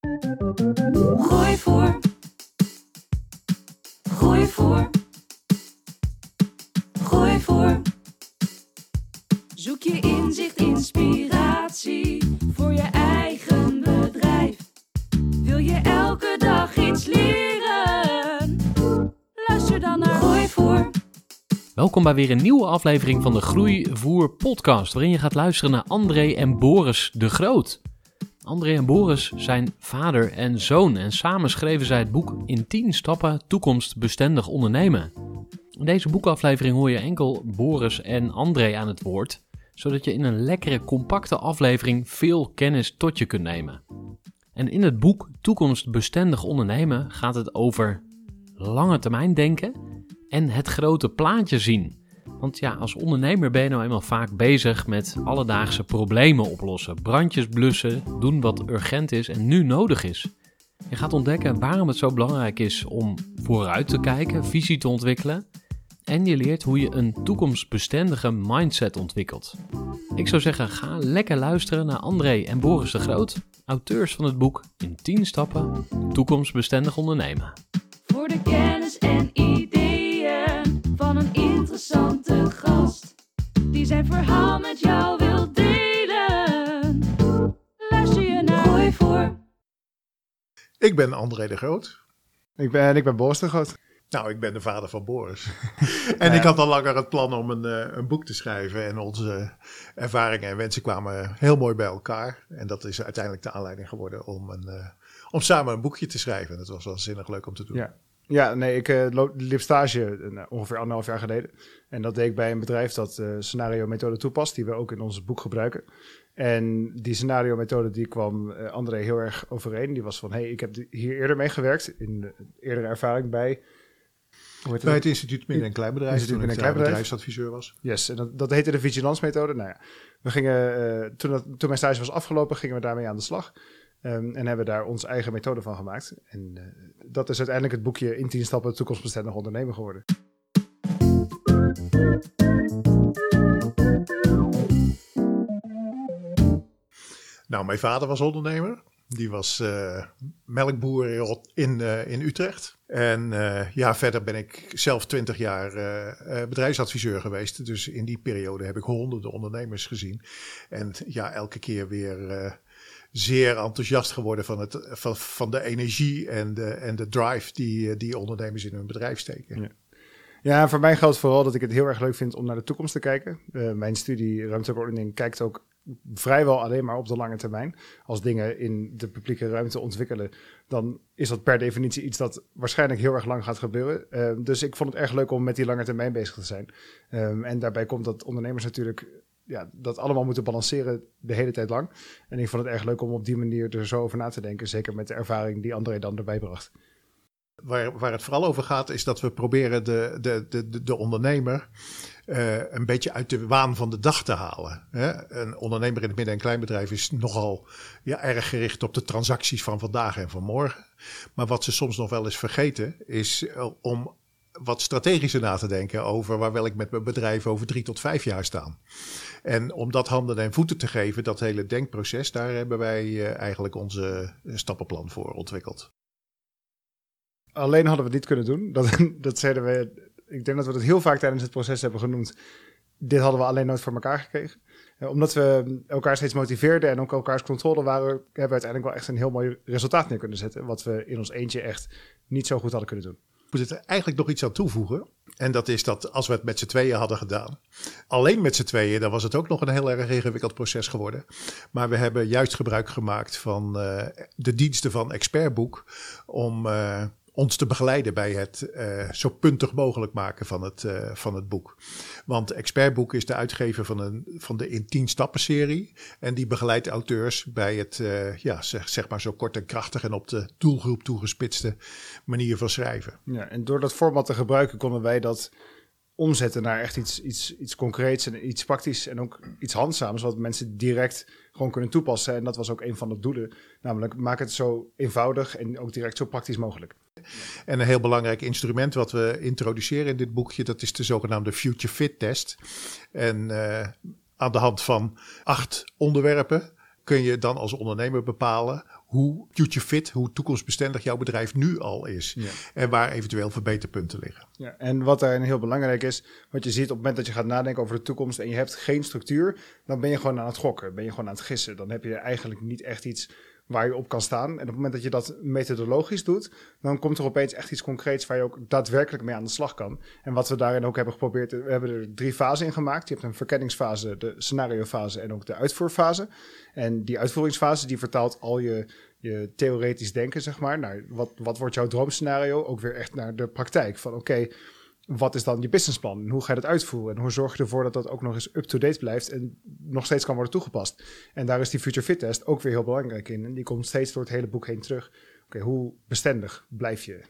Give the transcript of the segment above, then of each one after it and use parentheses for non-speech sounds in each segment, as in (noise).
Gooi voor. Gooi voor. Gooi voor. Zoek je inzicht, inspiratie voor je eigen bedrijf. Wil je elke dag iets leren? Luister dan naar Gooi voor. Welkom bij weer een nieuwe aflevering van de Groeivoer podcast, waarin je gaat luisteren naar André en Boris de Groot. André en Boris zijn vader en zoon en samen schreven zij het boek In 10 stappen toekomstbestendig ondernemen. In deze boekaflevering hoor je enkel Boris en André aan het woord, zodat je in een lekkere, compacte aflevering veel kennis tot je kunt nemen. En in het boek Toekomstbestendig ondernemen gaat het over lange termijn denken en het grote plaatje zien. Want ja, als ondernemer ben je nou eenmaal vaak bezig met alledaagse problemen oplossen. Brandjes blussen, doen wat urgent is en nu nodig is. Je gaat ontdekken waarom het zo belangrijk is om vooruit te kijken, visie te ontwikkelen. En je leert hoe je een toekomstbestendige mindset ontwikkelt. Ik zou zeggen, ga lekker luisteren naar André en Boris de Groot, auteurs van het boek In 10 stappen toekomstbestendig ondernemen. Voor de kennis en ideeën van een interessante gast. Die zijn verhaal met jou wil delen. Luister je naar Gooi voor. Ik ben André de Groot. Ik ben, ik ben Boris de Groot. Nou, ik ben de vader van Boris. (laughs) en ik had al langer het plan om een, eh, een boek te schrijven. En onze ervaringen en wensen kwamen heel mooi bij elkaar. En dat is uiteindelijk de aanleiding geworden om, een, eh, om samen een boekje te schrijven. Dat was waanzinnig leuk om te doen. Ja, ja nee, ik loop- liep stage eh, ongeveer anderhalf jaar geleden. En dat deed ik bij een bedrijf dat eh, scenario-methode toepast, die we ook in ons boek gebruiken. En die scenario-methode die kwam André heel erg overeen. Die was van, hey, ik heb hier eerder mee gewerkt, in de eerdere ervaring bij... Hoe heet Bij het? het Instituut Midden- en Kleinbedrijf, Instituut toen ik Midden- en daar Kleinbedrijf. bedrijfsadviseur was. Yes, en dat, dat heette de vigilance-methode. Nou ja, we gingen, toen, dat, toen mijn stage was afgelopen, gingen we daarmee aan de slag. Ehm, en hebben daar onze eigen methode van gemaakt. En eh, dat is uiteindelijk het boekje in 10 stappen toekomstbestendig ondernemen geworden. Nou, mijn vader was ondernemer. Die was eh, melkboer in eh, in Utrecht. En ja, verder ben ik zelf twintig jaar bedrijfsadviseur geweest. Dus in die periode heb ik honderden ondernemers gezien. En ja, elke keer weer zeer enthousiast geworden van, het, van, van de energie en de, en de drive die, eh, die ondernemers in hun bedrijf steken. Ja. Ja, voor mij geldt vooral dat ik het heel erg leuk vind om naar de toekomst te kijken. Eh, mijn studie ruimtelijke ordening kijkt ook vrijwel alleen maar op de lange termijn. Als dingen in de publieke ruimte ontwikkelen, dan is dat per definitie iets dat waarschijnlijk heel erg lang gaat gebeuren. Eh, dus ik vond het erg leuk om met die lange termijn bezig te zijn. Ehm, en daarbij komt dat ondernemers natuurlijk ja, dat allemaal moeten balanceren de hele tijd lang. En ik vond het erg leuk om op die manier er zo over na te denken. Zeker met de ervaring die André dan erbij bracht. Waar, waar het vooral over gaat, is dat we proberen de, de, de, de, de ondernemer eh, een beetje uit de waan van de dag te halen. Hè? Een ondernemer in het midden- en kleinbedrijf is nogal ja, erg gericht op de transacties van vandaag en van morgen. Maar wat ze soms nog wel eens vergeten, is eh, om wat strategischer na te denken over waar wil ik met mijn bedrijf over drie tot vijf jaar staan. En om dat handen en voeten te geven, dat hele denkproces, daar hebben wij eh, eigenlijk onze eh, stappenplan voor ontwikkeld. Alleen hadden we niet kunnen doen. Dat, (laughs) dat zeiden we. Ik denk dat we het heel vaak tijdens het proces hebben genoemd. dit hadden we alleen nooit voor elkaar gekregen. Eh, omdat we elkaar steeds motiveerden en ook elkaars controle waren, hebben we uiteindelijk wel echt een heel mooi resultaat neer kunnen zetten. Wat we in ons eentje echt niet zo goed hadden kunnen doen. Moet er eigenlijk nog iets aan toevoegen. En dat is dat als we het met z'n tweeën hadden gedaan, alleen met z'n tweeën, dan was het ook nog een heel erg ingewikkeld proces geworden. Maar we hebben juist gebruik gemaakt van uh, de diensten van Expertboek om uh, ons te begeleiden bij het uh, zo puntig mogelijk maken van het, uh, van het boek. Want Expertboek is de uitgever van, een, van de in 10 stappen serie. En die begeleidt auteurs bij het, uh, ja, zeg, zeg maar zo kort en krachtig en op de doelgroep toegespitste manier van schrijven. Ja, en door dat format te gebruiken konden wij dat omzetten naar echt iets, iets, iets concreets en iets praktisch en ook iets handzaams, wat mensen direct gewoon kunnen toepassen. En dat was ook een van de doelen, namelijk maak het zo eenvoudig en ook direct zo praktisch mogelijk. En een heel belangrijk instrument wat we introduceren in dit boekje, dat is de zogenaamde Future Fit Test. En uh, aan de hand van acht onderwerpen kun je dan als ondernemer bepalen hoe future fit, hoe toekomstbestendig jouw bedrijf nu al is. Ja. En waar eventueel verbeterpunten liggen. Ja, en wat daarin heel belangrijk is, wat je ziet op het moment dat je gaat nadenken over de toekomst en je hebt geen structuur, dan ben je gewoon aan het gokken, ben je gewoon aan het gissen. Dan heb je eigenlijk niet echt iets waar je op kan staan. En op het moment dat je dat methodologisch doet, dan komt er opeens echt iets concreets waar je ook daadwerkelijk mee aan de slag kan. En wat we daarin ook hebben geprobeerd, we hebben er drie fasen in gemaakt. Je hebt een verkenningsfase, de scenariofase en ook de uitvoerfase. En die uitvoeringsfase die vertaalt al je, je theoretisch denken, zeg maar, naar wat, wat wordt jouw droomscenario, ook weer echt naar de praktijk. Van oké, wat is dan je businessplan? En hoe ga je dat uitvoeren? En hoe zorg je ervoor dat dat ook nog eens up-to-date blijft en nog steeds kan worden toegepast? En daar is die Future Fit Test ook weer heel belangrijk in. En die komt steeds door het hele boek heen terug. Oké, hoe bestendig blijf je?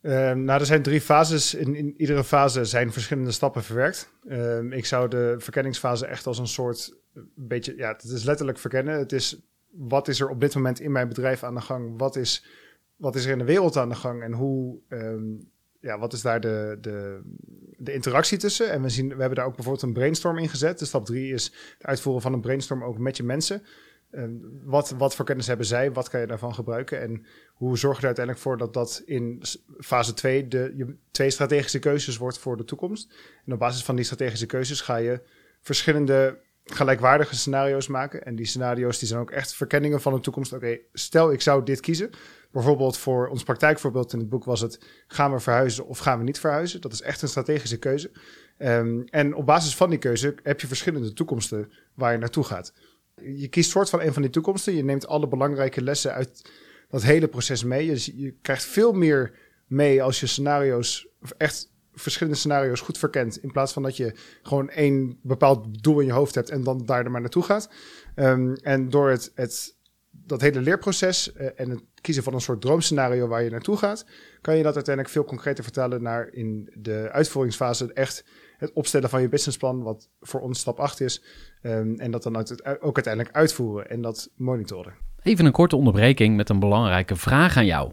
Uh, nou, er zijn drie fases. In, in, iedere fase zijn verschillende stappen verwerkt. Uh, ik zou de verkenningsfase echt als een soort beetje, ja, het is letterlijk verkennen. Het is wat is er op dit moment in mijn bedrijf aan de gang? Wat is, wat is er in de wereld aan de gang? En hoe, um, ja, wat is daar de, de, de interactie tussen? En we, zien, we hebben daar ook bijvoorbeeld een brainstorm in gezet. De stap drie is het uitvoeren van een brainstorm ook met je mensen. Um, wat, wat voor kennis hebben zij? Wat kan je daarvan gebruiken? En hoe zorg je er uiteindelijk voor dat dat in fase 2 de je twee strategische keuzes wordt voor de toekomst? En op basis van die strategische keuzes ga je verschillende gelijkwaardige scenario's maken. En die scenario's die zijn ook echt verkenningen van de toekomst. Oké, stel ik zou dit kiezen. Bijvoorbeeld voor ons praktijkvoorbeeld in het boek was het... gaan we verhuizen of gaan we niet verhuizen? Dat is echt een strategische keuze. Um, en op basis van die keuze heb je verschillende toekomsten waar je naartoe gaat. Je kiest soort van een van die toekomsten. Je neemt alle belangrijke lessen uit dat hele proces mee. Je, je krijgt veel meer mee als je scenario's echt verschillende scenario's goed verkent. In plaats van dat je gewoon één bepaald doel in je hoofd hebt en dan daar maar naartoe gaat. Um, en door het, het, dat hele leerproces uh, en het kiezen van een soort droomscenario waar je naartoe gaat, kan je dat uiteindelijk veel concreter vertalen naar in de uitvoeringsfase echt het opstellen van je businessplan, wat voor ons stap 8 is. Um, en dat dan ook uiteindelijk uitvoeren en dat monitoren. Even een korte onderbreking met een belangrijke vraag aan jou.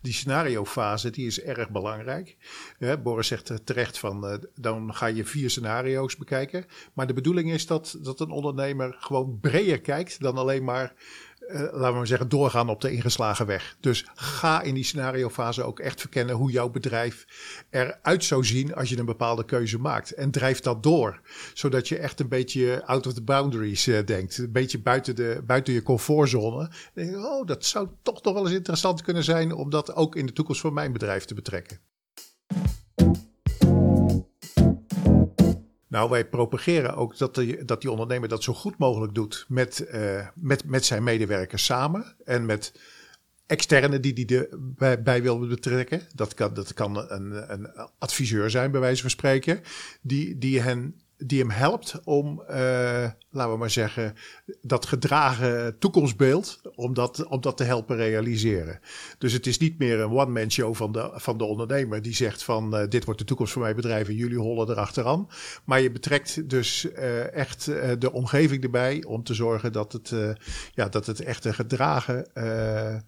die scenariofase die is erg belangrijk. Ja, Boris zegt terecht van uh, dan ga je vier scenario's bekijken. Maar de bedoeling is dat, dat een ondernemer gewoon breder kijkt dan alleen maar uh, laten we maar zeggen, doorgaan op de ingeslagen weg. Dus ga in die scenariofase ook echt verkennen hoe jouw bedrijf eruit zou zien als je een bepaalde keuze maakt. En drijf dat door, zodat je echt een beetje out of the boundaries uh, denkt. Een beetje buiten, de, buiten je comfortzone. denk oh, dat zou toch nog wel eens interessant kunnen zijn om dat ook in de toekomst voor mijn bedrijf te betrekken. Nou, wij propageren ook dat, die, dat die ondernemer dat zo goed mogelijk doet met, uh, met, met zijn medewerkers samen en met externe die hij erbij bij wil betrekken. Dat kan, dat kan een, een adviseur zijn, bij wijze van spreken, die, die hen die hem helpt om, uh, laten we maar zeggen, dat gedragen toekomstbeeld, om dat, om dat te helpen realiseren. Dus het is niet meer een one-man show van de, van de ondernemer die zegt van uh, dit wordt de toekomst van mijn bedrijf en jullie hollen erachteraan. Maar je betrekt dus uh, echt de omgeving erbij om te zorgen dat het, ja, dat het echt een gedragen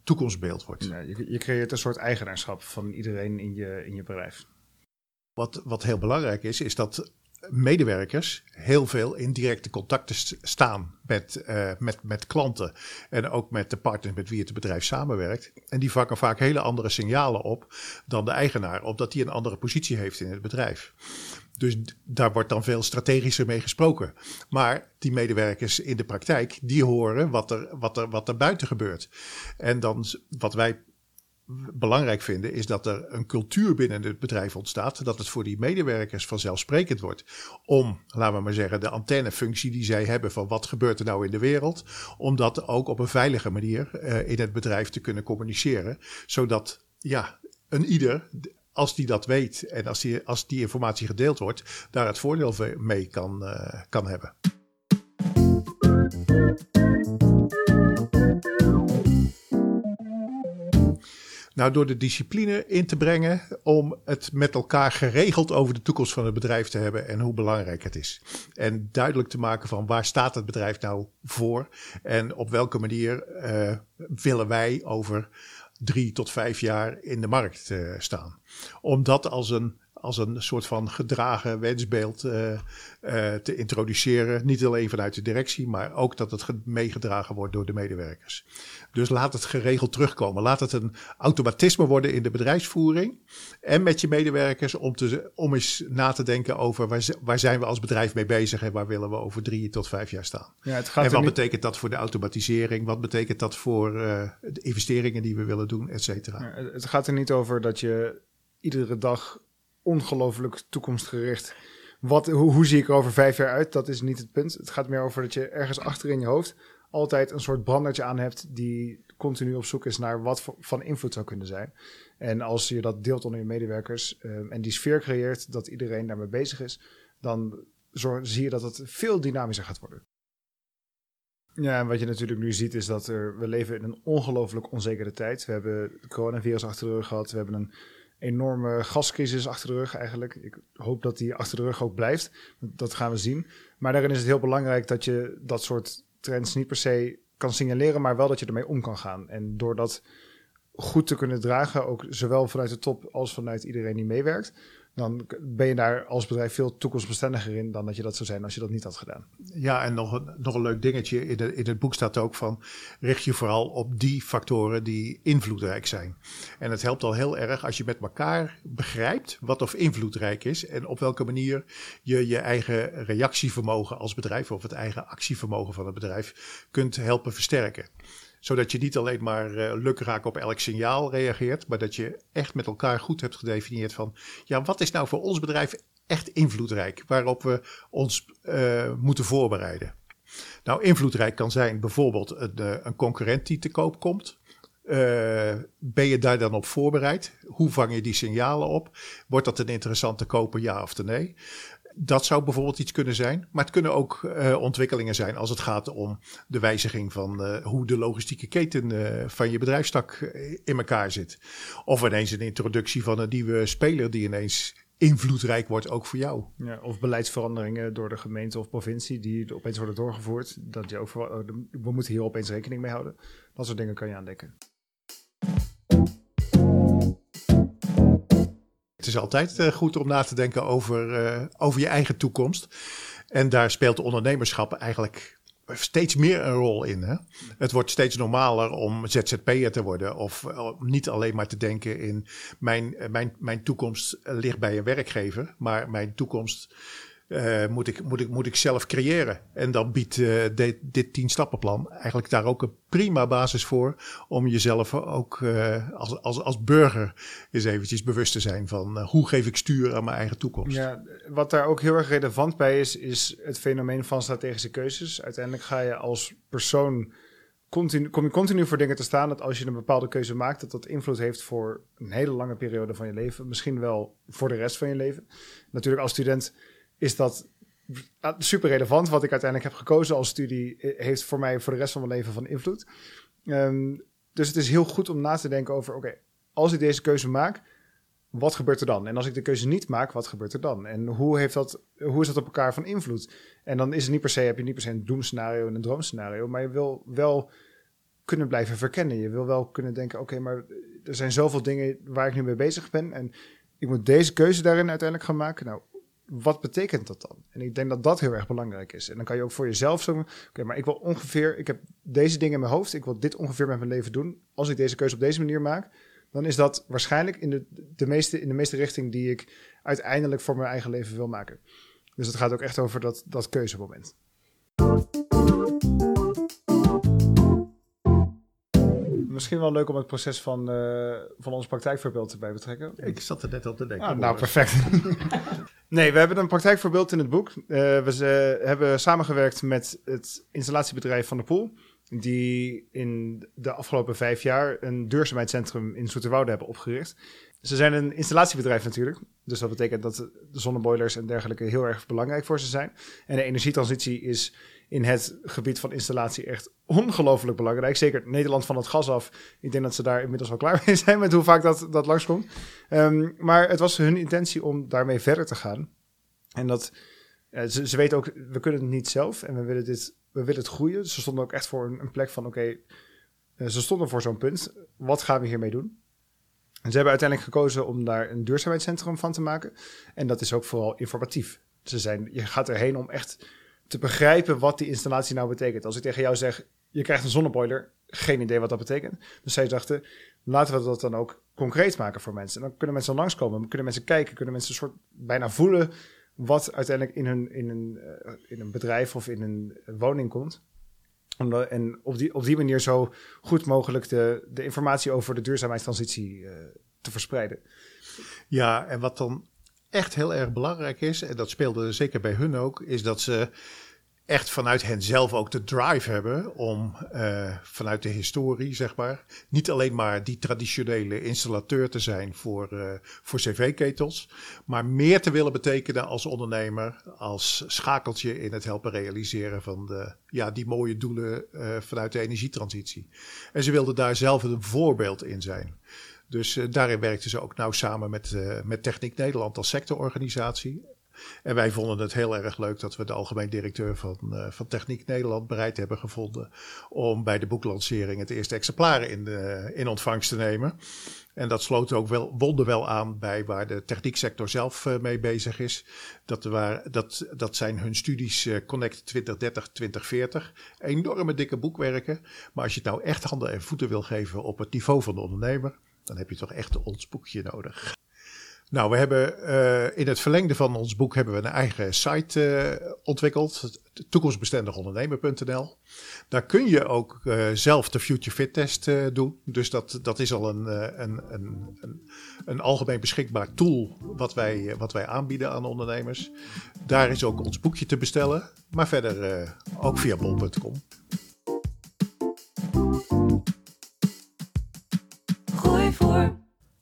toekomstbeeld wordt. Ja, je, je creëert een soort eigenaarschap van iedereen in je, in je bedrijf. Wat, wat heel belangrijk is, is dat medewerkers heel veel in directe contacten staan met, uh, met, met klanten en ook met de partners met wie het bedrijf samenwerkt. En die vangen vaak hele andere signalen op dan de eigenaar, omdat die een andere positie heeft in het bedrijf. Dus daar wordt dan veel strategischer mee gesproken. Maar die medewerkers in de praktijk, die horen wat er, wat er, wat er buiten gebeurt. En dan wat wij belangrijk vinden, is dat er een cultuur binnen het bedrijf ontstaat. Dat het voor die medewerkers vanzelfsprekend wordt om, laten we maar zeggen, de antennefunctie die zij hebben van wat gebeurt er nou in de wereld, om dat ook op een veilige manier uh, in het bedrijf te kunnen communiceren. Zodat ja, een ieder als die dat weet en als die, als die informatie gedeeld wordt, daar het voordeel mee kan, uh, kan hebben. Nou, door de discipline in te brengen om het met elkaar geregeld over de toekomst van het bedrijf te hebben en hoe belangrijk het is. En duidelijk te maken van waar staat het bedrijf nou voor en op welke manier uh, willen wij over drie tot vijf jaar in de markt uh, staan. Om dat als een als een soort van gedragen wensbeeld uh, uh, te introduceren. Niet alleen vanuit de directie, maar ook dat het meegedragen wordt door de medewerkers. Dus laat het geregeld terugkomen. Laat het een automatisme worden in de bedrijfsvoering. En met je medewerkers om, te, om eens na te denken over waar, waar zijn we als bedrijf mee bezig en waar willen we over drie tot vijf jaar staan. Ja, het gaat en wat betekent dat voor de automatisering? Wat betekent dat voor uh, de investeringen die we willen doen, et cetera? Ja, het gaat er niet over dat je iedere dag ongelooflijk toekomstgericht. Wat, hoe, zie ik er over vijf jaar uit? Dat is niet het punt. Het gaat meer over dat je ergens achter in je hoofd altijd een soort brandertje aan hebt die continu op zoek is naar wat van invloed zou kunnen zijn. En als je dat deelt onder je medewerkers um, en die sfeer creëert dat iedereen daarmee bezig is, dan zie je dat het veel dynamischer gaat worden. Ja, en wat je natuurlijk nu ziet is dat er, we leven in een ongelooflijk onzekere tijd. We hebben het coronavirus achter de rug gehad. We hebben een enorme gascrisis achter de rug eigenlijk. Ik hoop dat die achter de rug ook blijft. Dat gaan we zien. Maar daarin is het heel belangrijk dat je dat soort trends niet per se kan signaleren, maar wel dat je ermee om kan gaan. En door dat goed te kunnen dragen, ook zowel vanuit de top als vanuit iedereen die meewerkt, dan ben je daar als bedrijf veel toekomstbestendiger in dan dat je dat zou zijn als je dat niet had gedaan. Ja, en nog een, nog een leuk dingetje. In, in het boek staat ook van richt je vooral op die factoren die invloedrijk zijn. En het helpt al heel erg als je met elkaar begrijpt wat of invloedrijk is en op welke manier je je eigen reactievermogen als bedrijf of het eigen actievermogen van het bedrijf kunt helpen versterken zodat je niet alleen maar uh, lukraak op elk signaal reageert, maar dat je echt met elkaar goed hebt gedefinieerd van, ja, wat is nou voor ons bedrijf echt invloedrijk, waarop we ons uh, moeten voorbereiden. Nou, invloedrijk kan zijn bijvoorbeeld een, uh, een concurrent die te koop komt. Ben je daar dan op voorbereid? Hoe vang je die signalen op? Wordt dat een interessante koper, ja of nee? Dat zou bijvoorbeeld iets kunnen zijn. Maar het kunnen ook uh, ontwikkelingen zijn als het gaat om de wijziging van uh, hoe de logistieke keten uh, van je bedrijfstak in elkaar zit. Of ineens een introduccie van een nieuwe speler die ineens invloedrijk wordt, ook voor jou. Ja, of beleidsveranderingen door de gemeente of provincie die opeens worden doorgevoerd. Dat je ook voor, we moeten hier opeens rekening mee houden. Dat soort dingen kan je aandekken. Is altijd uh, goed om na te denken over, uh, over je eigen toekomst. En daar speelt ondernemerschap eigenlijk steeds meer een rol in. Hè? Het wordt steeds normaler om ZZP'er te worden. Of uh, niet alleen maar te denken in mijn, mijn, mijn toekomst ligt bij een werkgever. Maar mijn toekomst eh, moet, ik, moet, ik, moet ik zelf creëren. En dan biedt uh, de, dit tien-stappenplan eigenlijk daar ook een prima basis voor. om jezelf ook uh, als, als, als burger eens eventjes bewust te zijn van hoe geef ik stuur aan mijn eigen toekomst. Ja, wat daar ook heel erg relevant bij is, is het fenomeen van strategische keuzes. Uiteindelijk ga je als persoon continu, kom je continu voor dingen te staan dat als je een bepaalde keuze maakt, dat dat invloed heeft voor een hele lange periode van je leven. Misschien wel voor de rest van je leven. Natuurlijk als student is dat super relevant. Wat ik uiteindelijk heb gekozen als studie heeft voor mij voor de rest van mijn leven van invloed. Ehm, dus het is heel goed om na te denken over, oké, als ik deze keuze maak, wat gebeurt er dan? En als ik de keuze niet maak, wat gebeurt er dan? En hoe, heeft dat, hoe is dat op elkaar van invloed? En dan is het niet per se, heb je niet per se een doemscenario en een droomscenario, maar je wil wel kunnen blijven verkennen. Je wil wel kunnen denken, oké, maar er zijn zoveel dingen waar ik nu mee bezig ben en ik moet deze keuze daarin uiteindelijk gaan maken. Nou, wat betekent dat dan? En ik denk dat dat heel erg belangrijk is. En dan kan je ook voor jezelf zeggen, oké, maar ik wil ongeveer, ik heb deze dingen in mijn hoofd, ik wil dit ongeveer met mijn leven doen. Als ik deze keuze op deze manier maak, dan is dat waarschijnlijk in de, de, meeste, in de meeste richting die ik uiteindelijk voor mijn eigen leven wil maken. Dus het gaat ook echt over dat, dat keuzemoment. Misschien wel leuk om het proces van, uh, van ons praktijkvoorbeeld erbij betrekken. Ik zat er net al te denken. Ah, nou, perfect. (laughs) nee, we hebben een praktijkvoorbeeld in het boek. Uh, we ze, hebben samengewerkt met het installatiebedrijf Van de Poel die in de afgelopen vijf jaar een duurzaamheidscentrum in Zoeterwoude hebben opgericht. Ze zijn een installatiebedrijf natuurlijk. Dus dat betekent dat de zonneboilers en dergelijke heel erg belangrijk voor ze zijn. En de energietransitie is in het gebied van installatie echt ongelooflijk belangrijk. Zeker Nederland van het gas af. Ik denk dat ze daar inmiddels wel klaar mee zijn met hoe vaak dat, dat langskomt. Um, maar het was hun intentie om daarmee verder te gaan. En dat, uh, ze, ze weten ook, we kunnen het niet zelf en we willen dit we willen het groeien. ze stonden ook echt voor een, een plek van, oké, eh, ze stonden voor zo'n punt. Wat gaan we hiermee doen? En ze hebben uiteindelijk gekozen om daar een duurzaamheidscentrum van te maken. En dat is ook vooral informatief. Ze zijn, je gaat erheen om echt te begrijpen wat die installatie nou betekent. Als ik tegen jou zeg, je krijgt een zonneboiler, geen idee wat dat betekent. Dus zij dachten, laten we dat dan ook concreet maken voor mensen. En dan kunnen mensen langskomen, kunnen mensen kijken, kunnen mensen een soort bijna voelen wat uiteindelijk in een, in een, uh, in een bedrijf of in een woning komt. En op die, op die manier zo goed mogelijk de, de informatie over de duurzaamheidstransitie uh, te verspreiden. Ja, en wat dan echt heel erg belangrijk is, en dat speelde zeker bij hun ook, is dat ze echt vanuit hen zelf ook de drive hebben om uh, vanuit de historie, zeg maar, niet alleen maar die traditionele installateur te zijn voor, uh, voor cv-ketels, maar meer te willen betekenen als ondernemer, als schakeltje in het helpen realiseren van de, ja, die mooie doelen uh, vanuit de energietransitie. En ze wilden daar zelf een voorbeeld in zijn. Dus daarin werkten ze ook nauw samen met, met Techniek Nederland als sectororganisatie. En wij vonden het heel erg leuk dat we de algemeen directeur van, uh, van Techniek Nederland bereid hebben gevonden om bij de boeklancering het eerste exemplaar in, de, in ontvangst te nemen. En dat sloot ook wel, wonder wel aan bij waar de technieksector zelf uh, mee bezig is. Dat, waar, dat, dat zijn hun studies Connect 2030-2040. Enorme dikke boekwerken. Maar als je het nou echt handen en voeten wil geven op het niveau van de ondernemer, dan heb je toch echt ons boekje nodig. Nou, we hebben uh, in het verlengde van ons boek hebben we een eigen site uh, ontwikkeld, toekomstbestendigondernemer.nl. Daar kun je ook uh, zelf de Future Fit Test doen. Dus dat, dat is al een, een, een, een, een algemeen beschikbaar tool wat wij, wat wij aanbieden aan ondernemers. Daar is ook ons boekje te bestellen, maar verder ook via bol.com. Gooi voor.